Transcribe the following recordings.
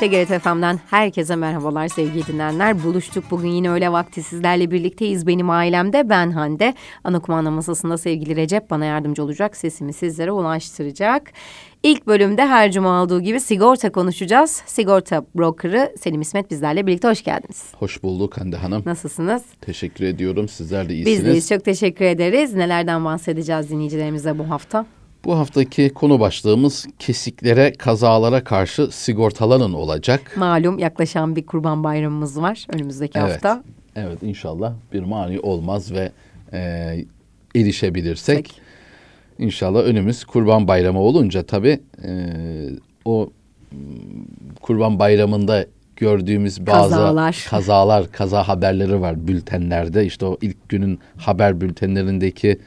TGRT FM'den herkese merhabalar sevgili dinleyenler. Buluştuk bugün yine öyle vakti sizlerle birlikteyiz. Benim ailemde ben Hande. Ana kumanda masasında sevgili Recep bana yardımcı olacak. Sesimi sizlere ulaştıracak. İlk bölümde her cuma olduğu gibi sigorta konuşacağız. Sigorta brokerı Selim İsmet bizlerle birlikte hoş geldiniz. Hoş bulduk Hande Hanım. Nasılsınız? Teşekkür ediyorum. Sizler de iyisiniz. Biz deyiz. Çok teşekkür ederiz. Nelerden bahsedeceğiz dinleyicilerimize bu hafta? Bu haftaki konu başlığımız kesiklere, kazalara karşı sigortalanın olacak. Malum yaklaşan bir kurban bayramımız var önümüzdeki evet, hafta. Evet inşallah bir mani olmaz ve e, erişebilirsek. Peki. İnşallah önümüz kurban bayramı olunca tabii e, o kurban bayramında gördüğümüz bazı kazalar. kazalar, kaza haberleri var bültenlerde. İşte o ilk günün haber bültenlerindeki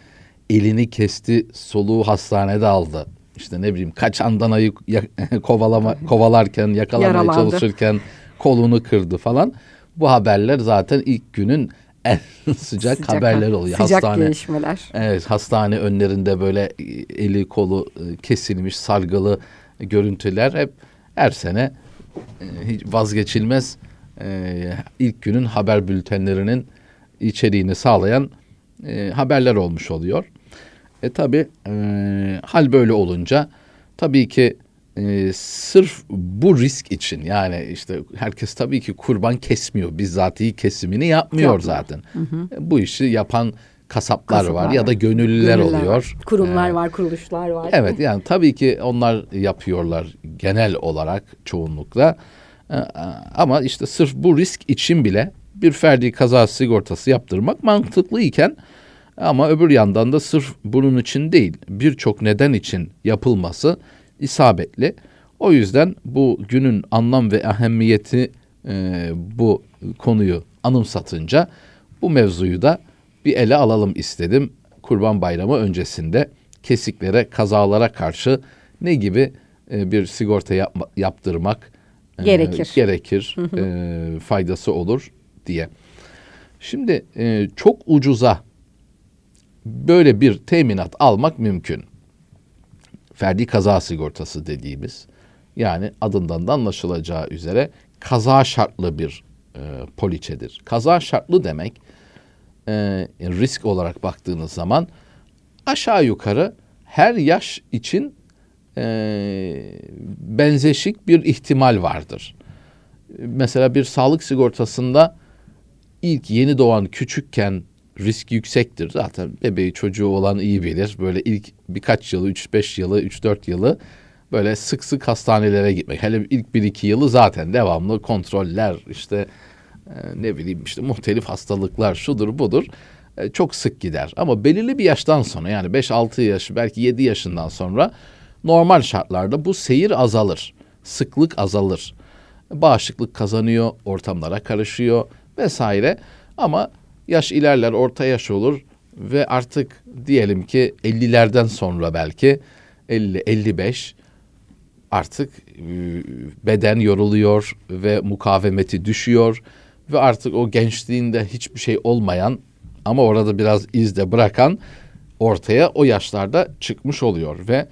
elini kesti, soluğu hastanede aldı. İşte ne bileyim kaç andanayı kovalama kovalarken, yakalamaya Yaralandı. çalışırken kolunu kırdı falan. Bu haberler zaten ilk günün en sıcak, sıcak haberler oluyor. Sıcak hastane, gelişmeler. Evet, hastane önlerinde böyle eli kolu e, kesilmiş, salgılı görüntüler hep her sene e, hiç vazgeçilmez e, ilk günün haber bültenlerinin içeriğini sağlayan haberler olmuş oluyor. E tabi e, hal böyle olunca tabii ki e, sırf bu risk için yani işte herkes tabii ki kurban kesmiyor. Bizzatihi kesimini yapmıyor Yapma. zaten. Hı hı. E, bu işi yapan kasaplar, kasaplar var ya da gönüllüler, gönüllüler oluyor. Kurumlar ee, var, kuruluşlar var. Evet yani tabii ki onlar yapıyorlar genel olarak çoğunlukla. Ee, ama işte sırf bu risk için bile bir ferdi kaza sigortası yaptırmak mantıklı iken ama öbür yandan da sırf bunun için değil birçok neden için yapılması isabetli. O yüzden bu günün anlam ve ehemmiyeti e, bu konuyu anımsatınca bu mevzuyu da bir ele alalım istedim. Kurban Bayramı öncesinde kesiklere, kazalara karşı ne gibi e, bir sigorta yap, yaptırmak e, gerekir, gerekir E, faydası olur diye. Şimdi e, çok ucuza böyle bir teminat almak mümkün. Ferdi kaza sigortası dediğimiz yani adından da anlaşılacağı üzere kaza şartlı bir e, poliçedir. Kaza şartlı demek e, risk olarak baktığınız zaman aşağı yukarı her yaş için e, benzeşik bir ihtimal vardır. Mesela bir sağlık sigortasında ilk yeni doğan küçükken risk yüksektir. Zaten bebeği çocuğu olan iyi bilir. Böyle ilk birkaç yılı, 3-5 yılı, 3-4 yılı böyle sık sık hastanelere gitmek. Hele ilk 1-2 yılı zaten devamlı kontroller işte e, ne bileyim işte muhtelif hastalıklar şudur budur e, çok sık gider. Ama belirli bir yaştan sonra yani 5-6 yaş belki 7 yaşından sonra normal şartlarda bu seyir azalır. Sıklık azalır. Bağışıklık kazanıyor, ortamlara karışıyor vesaire. Ama Yaş ilerler, orta yaş olur ve artık diyelim ki 50'lerden sonra belki 50 55 artık beden yoruluyor ve mukavemeti düşüyor ve artık o gençliğinde hiçbir şey olmayan ama orada biraz iz de bırakan ortaya o yaşlarda çıkmış oluyor ve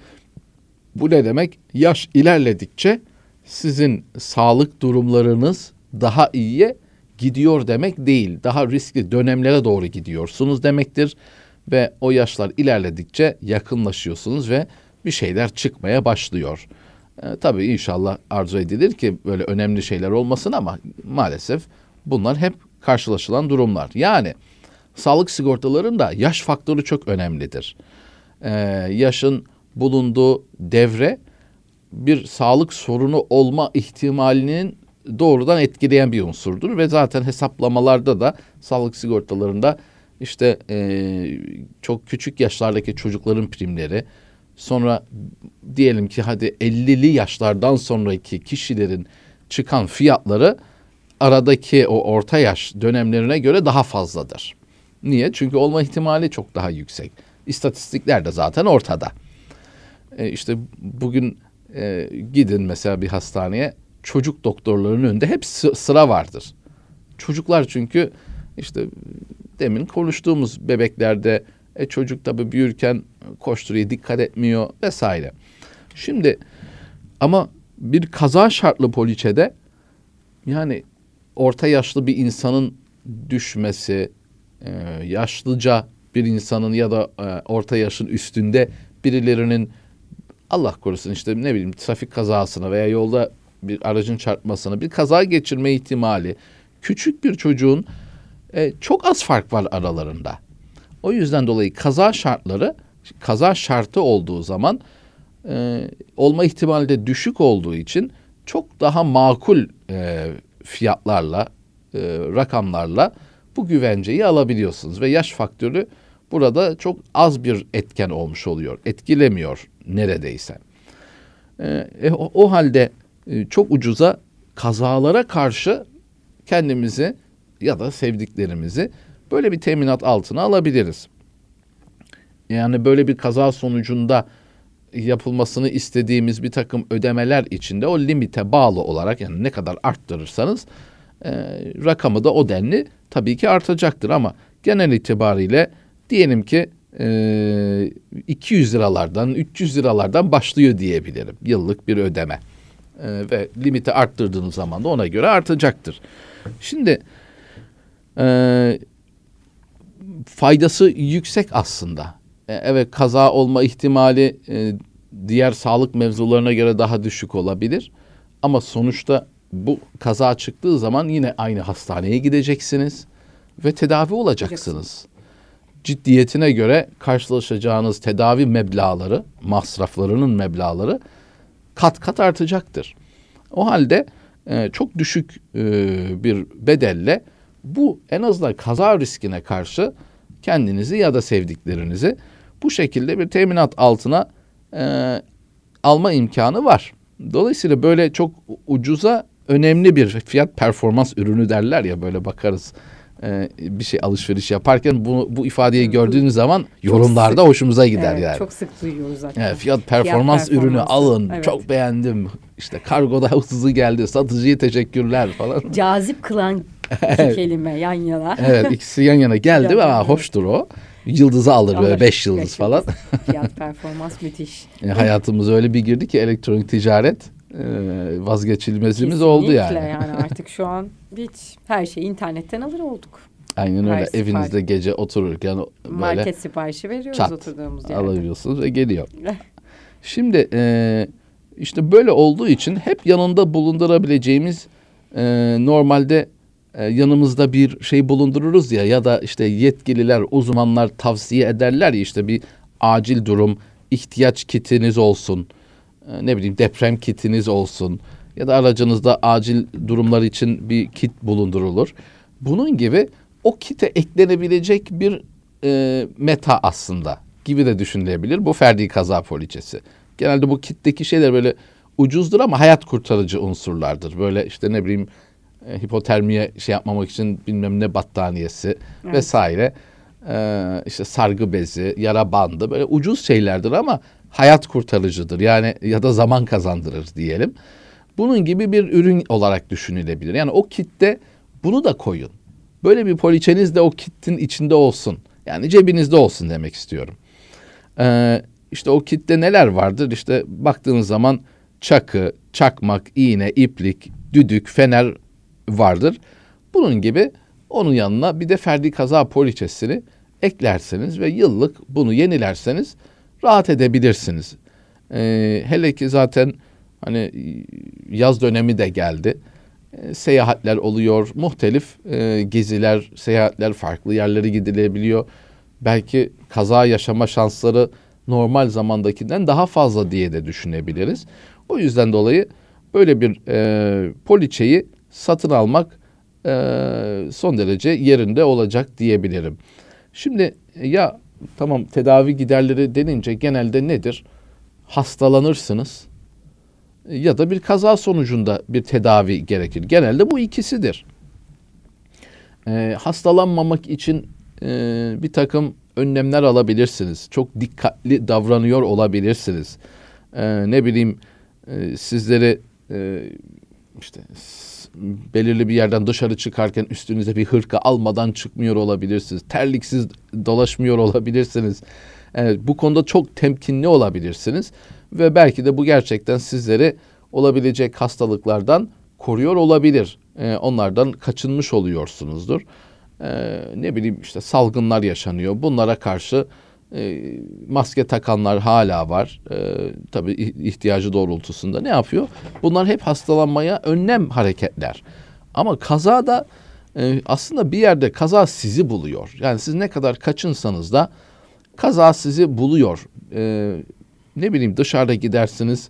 bu ne demek? Yaş ilerledikçe sizin sağlık durumlarınız daha iyiye gidiyor demek değil. Daha riskli dönemlere doğru gidiyorsunuz demektir. Ve o yaşlar ilerledikçe yakınlaşıyorsunuz ve bir şeyler çıkmaya başlıyor. E, tabii inşallah arzu edilir ki böyle önemli şeyler olmasın ama maalesef bunlar hep karşılaşılan durumlar. Yani sağlık sigortalarında yaş faktörü çok önemlidir. E, yaşın bulunduğu devre bir sağlık sorunu olma ihtimalinin doğrudan etkileyen bir unsurdur ve zaten hesaplamalarda da sağlık sigortalarında işte e, çok küçük yaşlardaki çocukların primleri sonra diyelim ki hadi 50'li yaşlardan sonraki kişilerin çıkan fiyatları aradaki o orta yaş dönemlerine göre daha fazladır. Niye? Çünkü olma ihtimali çok daha yüksek. İstatistikler de zaten ortada. E işte bugün e, gidin mesela bir hastaneye çocuk doktorlarının önünde hep sıra vardır. Çocuklar çünkü işte demin konuştuğumuz bebeklerde e, çocuk tabii büyürken koşturuyor, dikkat etmiyor vesaire. Şimdi ama bir kaza şartlı poliçede yani orta yaşlı bir insanın düşmesi, e, yaşlıca bir insanın ya da e, orta yaşın üstünde birilerinin Allah korusun işte ne bileyim trafik kazasına veya yolda bir aracın çarpmasına bir kaza geçirme ihtimali küçük bir çocuğun e, çok az fark var aralarında. O yüzden dolayı kaza şartları kaza şartı olduğu zaman e, olma ihtimali de düşük olduğu için çok daha makul e, fiyatlarla, e, rakamlarla bu güvenceyi alabiliyorsunuz ve yaş faktörü burada çok az bir etken olmuş oluyor. Etkilemiyor neredeyse. E, e, o, o halde e, çok ucuza kazalara karşı kendimizi ya da sevdiklerimizi böyle bir teminat altına alabiliriz. Yani böyle bir kaza sonucunda yapılmasını istediğimiz bir takım ödemeler içinde o limite bağlı olarak yani ne kadar arttırırsanız e, rakamı da o denli tabii ki artacaktır ama genel itibariyle diyelim ki e, 200 liralardan 300 liralardan başlıyor diyebilirim yıllık bir ödeme e, ve limiti arttırdığınız zaman da ona göre artacaktır. Şimdi e, faydası yüksek aslında. E, evet kaza olma ihtimali e, diğer sağlık mevzularına göre daha düşük olabilir. Ama sonuçta bu kaza çıktığı zaman yine aynı hastaneye gideceksiniz ve tedavi olacaksınız. Ciddiyetine göre karşılaşacağınız tedavi meblaları, masraflarının meblaları kat kat artacaktır. O halde e, çok düşük e, bir bedelle bu en azından kaza riskine karşı kendinizi ya da sevdiklerinizi bu şekilde bir teminat altına e, alma imkanı var. Dolayısıyla böyle çok ucuza önemli bir fiyat performans ürünü derler ya böyle bakarız e, bir şey alışveriş yaparken bu, bu ifadeyi gördüğünüz zaman yorumlarda sık, hoşumuza gider evet, yani. Çok sık duyuyoruz zaten. Evet, fiyat performans fiyat ürünü alın evet. çok beğendim işte kargoda hızlı geldi satıcıya teşekkürler falan. Cazip kılan iki kelime yan yana. evet ikisi yan yana geldi ve hoştur o. Yıldızı alır böyle beş yıldız beş falan. Fiyat performans müthiş. Yani hayatımıza öyle bir girdi ki elektronik ticaret e, vazgeçilmezimiz Kesinlikle oldu yani. yani artık şu an hiç her şeyi internetten alır olduk. Aynen öyle. Her Evinizde sipariş. gece otururken böyle market siparişi veriyoruz çat, oturduğumuz yerde. Alabiliyorsunuz ve geliyor. Şimdi e, işte böyle olduğu için hep yanında bulundurabileceğimiz e, normalde e, yanımızda bir şey bulundururuz ya ya da işte yetkililer, uzmanlar tavsiye ederler ya işte bir acil durum, ihtiyaç kitiniz olsun. E, ne bileyim deprem kitiniz olsun ya da aracınızda acil durumlar için bir kit bulundurulur. Bunun gibi o kite eklenebilecek bir e, meta aslında gibi de düşünülebilir. Bu ferdi kaza poliçesi. Genelde bu kitteki şeyler böyle ucuzdur ama hayat kurtarıcı unsurlardır. Böyle işte ne bileyim e, hipotermiye şey yapmamak için bilmem ne battaniyesi evet. vesaire. E, işte sargı bezi, yara bandı böyle ucuz şeylerdir ama hayat kurtarıcıdır. Yani ya da zaman kazandırır diyelim. Bunun gibi bir ürün olarak düşünülebilir. Yani o kitte bunu da koyun. Böyle bir poliçeniz de o kitin içinde olsun. Yani cebinizde olsun demek istiyorum. Ee, işte o kitte neler vardır? İşte baktığınız zaman çakı, çakmak, iğne, iplik, düdük, fener vardır. Bunun gibi onun yanına bir de ferdi kaza poliçesini eklerseniz ve yıllık bunu yenilerseniz rahat edebilirsiniz. Ee, hele ki zaten hani yaz dönemi de geldi. Ee, seyahatler oluyor, muhtelif e, geziler, seyahatler, farklı yerlere gidilebiliyor. Belki kaza yaşama şansları normal zamandakinden daha fazla diye de düşünebiliriz. O yüzden dolayı böyle bir e, poliçeyi satın almak e, son derece yerinde olacak diyebilirim. Şimdi ya tamam tedavi giderleri denince genelde nedir? Hastalanırsınız ya da bir kaza sonucunda bir tedavi gerekir. Genelde bu ikisidir. E, hastalanmamak için e, bir takım önlemler alabilirsiniz. Çok dikkatli davranıyor olabilirsiniz. E, ne bileyim e, sizleri e, işte belirli bir yerden dışarı çıkarken üstünüze bir hırka almadan çıkmıyor olabilirsiniz. Terliksiz dolaşmıyor olabilirsiniz. Evet, bu konuda çok temkinli olabilirsiniz ve belki de bu gerçekten sizleri olabilecek hastalıklardan koruyor olabilir. E, onlardan kaçınmış oluyorsunuzdur. E, ne bileyim işte salgınlar yaşanıyor. Bunlara karşı e, maske takanlar hala var. E, tabii ihtiyacı doğrultusunda ne yapıyor? Bunlar hep hastalanmaya önlem hareketler. Ama kaza da e, aslında bir yerde kaza sizi buluyor. Yani siz ne kadar kaçınsanız da kaza sizi buluyor. E, ne bileyim dışarıda gidersiniz.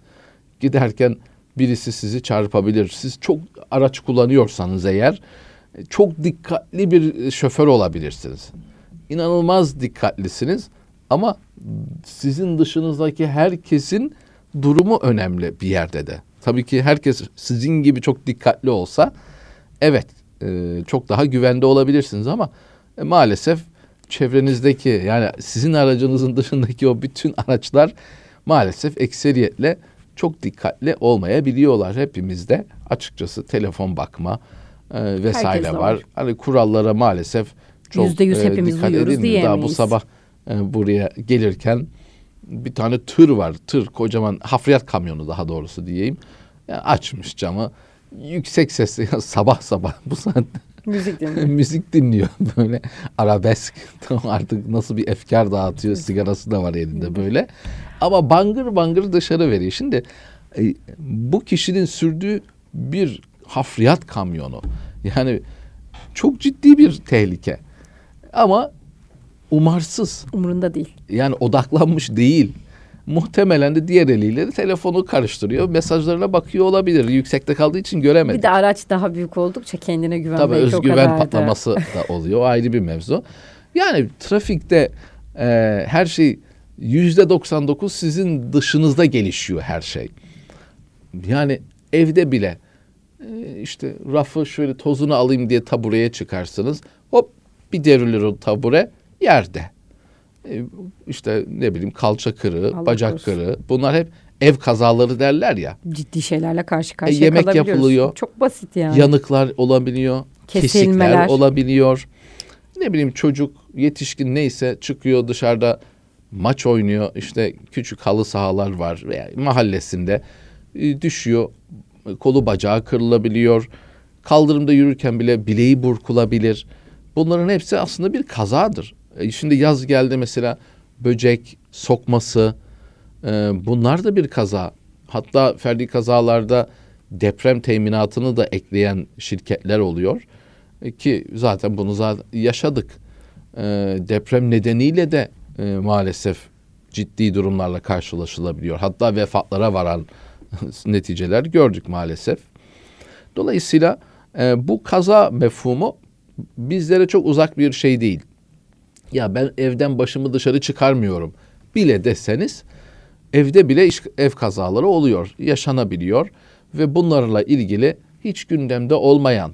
Giderken birisi sizi çarpabilir. Siz çok araç kullanıyorsanız eğer çok dikkatli bir şoför olabilirsiniz. İnanılmaz dikkatlisiniz ama sizin dışınızdaki herkesin durumu önemli bir yerde de. Tabii ki herkes sizin gibi çok dikkatli olsa evet e, çok daha güvende olabilirsiniz ama e, maalesef çevrenizdeki yani sizin aracınızın dışındaki o bütün araçlar maalesef ekseriyetle çok dikkatli olmayabiliyorlar. Hepimizde açıkçası telefon bakma e, vesaire var. var. Hani kurallara maalesef çok %100 e, hepimiz dikkat edilmiyor. Daha bu sabah e, buraya gelirken bir tane tır var. Tır kocaman hafriyat kamyonu daha doğrusu diyeyim. Yani açmış camı. Yüksek sesli sabah sabah bu saatte Müzik dinliyor. Müzik dinliyor böyle arabesk. Artık nasıl bir efkar dağıtıyor. Sigarası da var elinde böyle. Ama bangır bangır dışarı veriyor. Şimdi e, bu kişinin sürdüğü bir hafriyat kamyonu. Yani çok ciddi bir tehlike. Ama umarsız. Umurunda değil. Yani odaklanmış değil. Muhtemelen de diğer eliyle de telefonu karıştırıyor. Mesajlarına bakıyor olabilir. Yüksekte kaldığı için göremedik. Bir de araç daha büyük oldukça kendine güven Tabii özgüven patlaması da. da oluyor. O ayrı bir mevzu. Yani trafikte e, her şey yüzde 99 sizin dışınızda gelişiyor her şey. Yani evde bile e, işte rafı şöyle tozunu alayım diye tabureye çıkarsınız. Hop bir devrilir o tabure yerde. E, işte ne bileyim kalça kırığı, Allah bacak olsun. kırığı bunlar hep ev kazaları derler ya. Ciddi şeylerle karşı karşıya e, yemek yapılıyor. Çok basit yani. Yanıklar olabiliyor. Kesilmeler. Kesikler olabiliyor. Ne bileyim çocuk, yetişkin neyse çıkıyor dışarıda maç oynuyor. İşte küçük halı sahalar var veya mahallesinde e, düşüyor. Kolu bacağı kırılabiliyor. Kaldırımda yürürken bile bileği burkulabilir. Bunların hepsi aslında bir kazadır. E, şimdi yaz geldi mesela böcek sokması e, bunlar da bir kaza. Hatta ferdi kazalarda deprem teminatını da ekleyen şirketler oluyor. E, ki zaten bunu zaten yaşadık. E, deprem nedeniyle de e, maalesef ciddi durumlarla karşılaşılabiliyor. Hatta vefatlara varan neticeler gördük maalesef. Dolayısıyla e, bu kaza mefhumu bizlere çok uzak bir şey değil ya ben evden başımı dışarı çıkarmıyorum bile deseniz evde bile iş, ev kazaları oluyor, yaşanabiliyor ve bunlarla ilgili hiç gündemde olmayan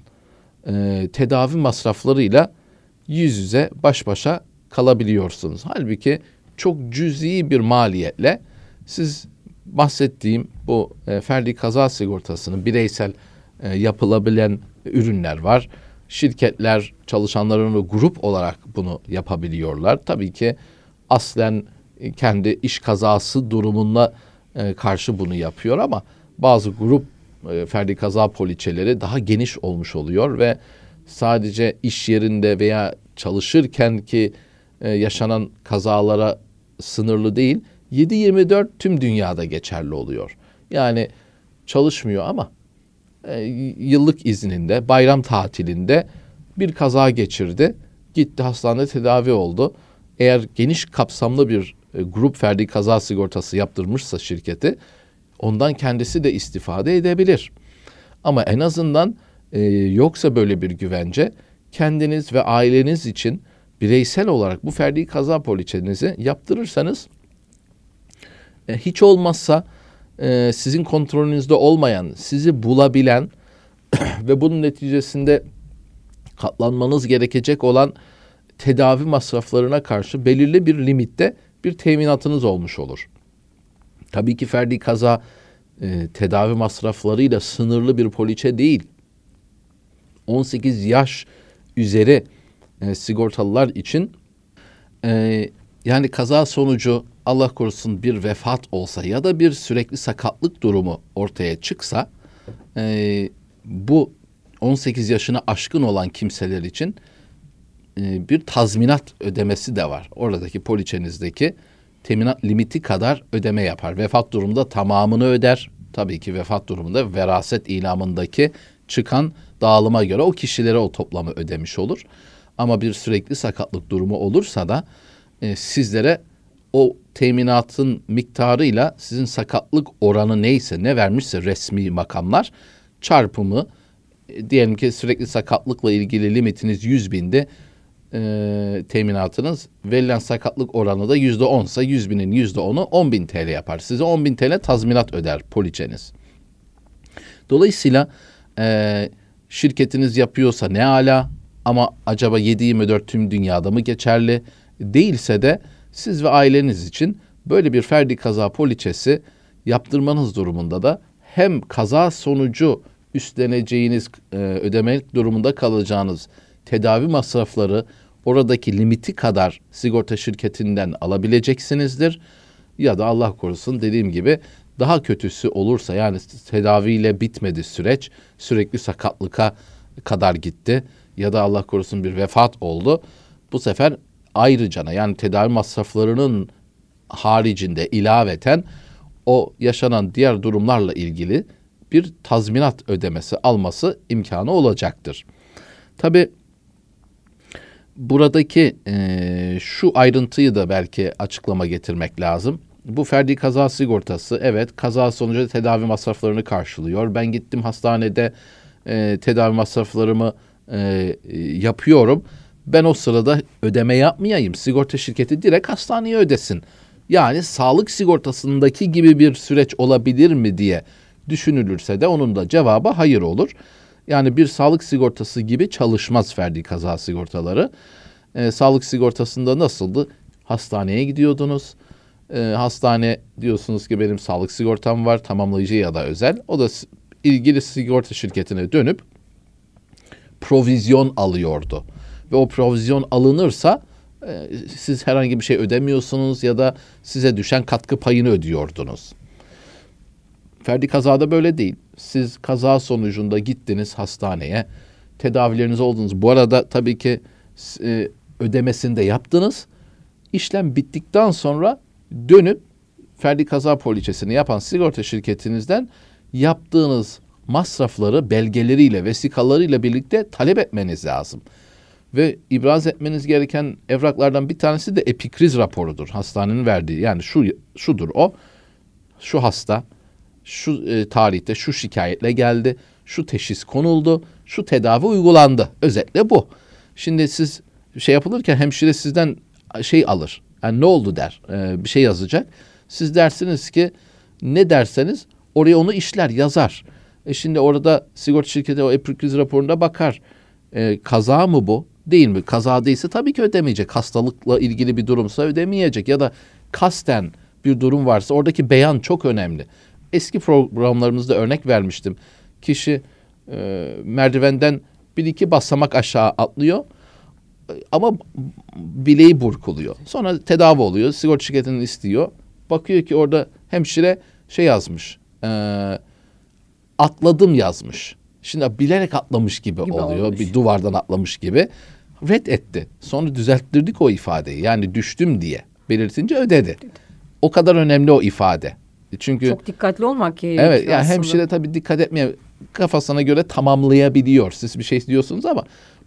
e, tedavi masraflarıyla yüz yüze baş başa kalabiliyorsunuz. Halbuki çok cüzi bir maliyetle siz bahsettiğim bu e, ferdi kaza sigortasının bireysel e, yapılabilen ürünler var şirketler çalışanlarını grup olarak bunu yapabiliyorlar. Tabii ki aslen kendi iş kazası durumuna e, karşı bunu yapıyor ama bazı grup e, ferdi kaza poliçeleri daha geniş olmuş oluyor ve sadece iş yerinde veya çalışırken ki e, yaşanan kazalara sınırlı değil 7-24 tüm dünyada geçerli oluyor. Yani çalışmıyor ama e, yıllık izninde, bayram tatilinde bir kaza geçirdi. Gitti hastanede tedavi oldu. Eğer geniş kapsamlı bir e, grup ferdi kaza sigortası yaptırmışsa şirketi ondan kendisi de istifade edebilir. Ama en azından e, yoksa böyle bir güvence kendiniz ve aileniz için bireysel olarak bu ferdi kaza poliçenizi yaptırırsanız e, hiç olmazsa e, sizin kontrolünüzde olmayan, sizi bulabilen ve bunun neticesinde katlanmanız gerekecek olan tedavi masraflarına karşı belirli bir limitte bir teminatınız olmuş olur. Tabii ki ferdi kaza e, tedavi masraflarıyla sınırlı bir poliçe değil. 18 yaş üzeri e, sigortalılar için e, yani kaza sonucu Allah korusun bir vefat olsa ya da bir sürekli sakatlık durumu ortaya çıksa e, bu 18 yaşına aşkın olan kimseler için e, bir tazminat ödemesi de var. Oradaki poliçenizdeki teminat limiti kadar ödeme yapar. Vefat durumunda tamamını öder. Tabii ki vefat durumunda veraset ilamındaki çıkan dağılıma göre o kişilere o toplamı ödemiş olur. Ama bir sürekli sakatlık durumu olursa da e, sizlere o teminatın miktarıyla sizin sakatlık oranı neyse ne vermişse resmi makamlar çarpımı e, diyelim ki sürekli sakatlıkla ilgili limitiniz 100 bindi e, teminatınız verilen sakatlık oranı da yüzde onsa 100 binin yüzde onu 10 bin TL yapar. Size 10 bin TL tazminat öder poliçeniz. Dolayısıyla e, şirketiniz yapıyorsa ne ala ama acaba 7-24 tüm dünyada mı geçerli? Değilse de siz ve aileniz için böyle bir ferdi kaza poliçesi yaptırmanız durumunda da hem kaza sonucu üstleneceğiniz e, ödemek durumunda kalacağınız tedavi masrafları oradaki limiti kadar sigorta şirketinden alabileceksinizdir. Ya da Allah korusun dediğim gibi daha kötüsü olursa yani tedaviyle bitmedi süreç sürekli sakatlıka kadar gitti ya da Allah korusun bir vefat oldu. Bu sefer ayrıcana yani tedavi masraflarının haricinde ilaveten o yaşanan diğer durumlarla ilgili bir tazminat ödemesi alması imkanı olacaktır. Tabi buradaki e, şu ayrıntıyı da belki açıklama getirmek lazım. Bu ferdi kaza sigortası evet kaza sonucu tedavi masraflarını karşılıyor. Ben gittim hastanede e, tedavi masraflarımı e, yapıyorum. Ben o sırada ödeme yapmayayım. Sigorta şirketi direkt hastaneye ödesin. Yani sağlık sigortasındaki gibi bir süreç olabilir mi diye düşünülürse de onun da cevabı hayır olur. Yani bir sağlık sigortası gibi çalışmaz ferdi kaza sigortaları. Ee, sağlık sigortasında nasıldı? Hastaneye gidiyordunuz. Ee, hastane diyorsunuz ki benim sağlık sigortam var tamamlayıcı ya da özel. O da ilgili sigorta şirketine dönüp provizyon alıyordu. Ve o provizyon alınırsa e, siz herhangi bir şey ödemiyorsunuz ya da size düşen katkı payını ödüyordunuz. Ferdi kazada böyle değil. Siz kaza sonucunda gittiniz hastaneye, tedavileriniz oldunuz. Bu arada tabii ki e, ödemesini de yaptınız. İşlem bittikten sonra dönüp ferdi kaza poliçesini yapan sigorta şirketinizden yaptığınız masrafları belgeleriyle, vesikalarıyla birlikte talep etmeniz lazım. Ve ibraz etmeniz gereken evraklardan bir tanesi de epikriz raporudur. Hastanenin verdiği. Yani şu şudur o. Şu hasta şu e, tarihte şu şikayetle geldi. Şu teşhis konuldu. Şu tedavi uygulandı. Özetle bu. Şimdi siz şey yapılırken hemşire sizden şey alır. Yani ne oldu der. E, bir şey yazacak. Siz dersiniz ki ne derseniz oraya onu işler, yazar. E şimdi orada sigorta şirketi o epikriz raporunda bakar. E, kaza mı bu? Değil mi? Kaza değilse tabii ki ödemeyecek. Hastalıkla ilgili bir durumsa ödemeyecek. Ya da kasten bir durum varsa oradaki beyan çok önemli. Eski programlarımızda örnek vermiştim. Kişi e, merdivenden bir iki basamak aşağı atlıyor ama bileği burkuluyor. Sonra tedavi oluyor. Sigorta şirketinin istiyor. Bakıyor ki orada hemşire şey yazmış. E, atladım yazmış. Şimdi bilerek atlamış gibi, gibi oluyor. Olmuş. Bir duvardan atlamış gibi. Red etti. Sonra düzelttirdik o ifadeyi. Yani düştüm diye belirtince ödedi. O kadar önemli o ifade. Çünkü çok dikkatli olmak gerekiyor. Evet yani hemşire tabii dikkat etmeye kafasına göre tamamlayabiliyor. Siz bir şey istiyorsunuz ama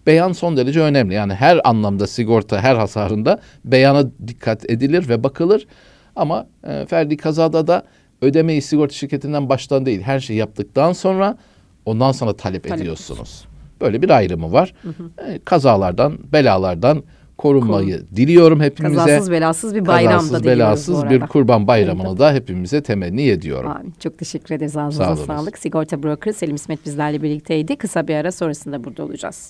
beyan son derece önemli. Yani her anlamda sigorta her hasarında beyana dikkat edilir ve bakılır. Ama e, ferdi kazada da ödemeyi sigorta şirketinden baştan değil her şeyi yaptıktan sonra ondan sonra talep, talep ediyorsunuz. Ediyorsun. Böyle bir ayrımı var. Hı hı. E, kazalardan, belalardan korunmayı Kur. diliyorum hepimize. Kazasız belasız bir bayram Kazasız belasız bir kurban bayramını da hepimize temenni ediyorum. Amin. Çok teşekkür ederiz. Ağzınıza Sağ sağlık. Sigorta broker Selim İsmet bizlerle birlikteydi. Kısa bir ara sonrasında burada olacağız.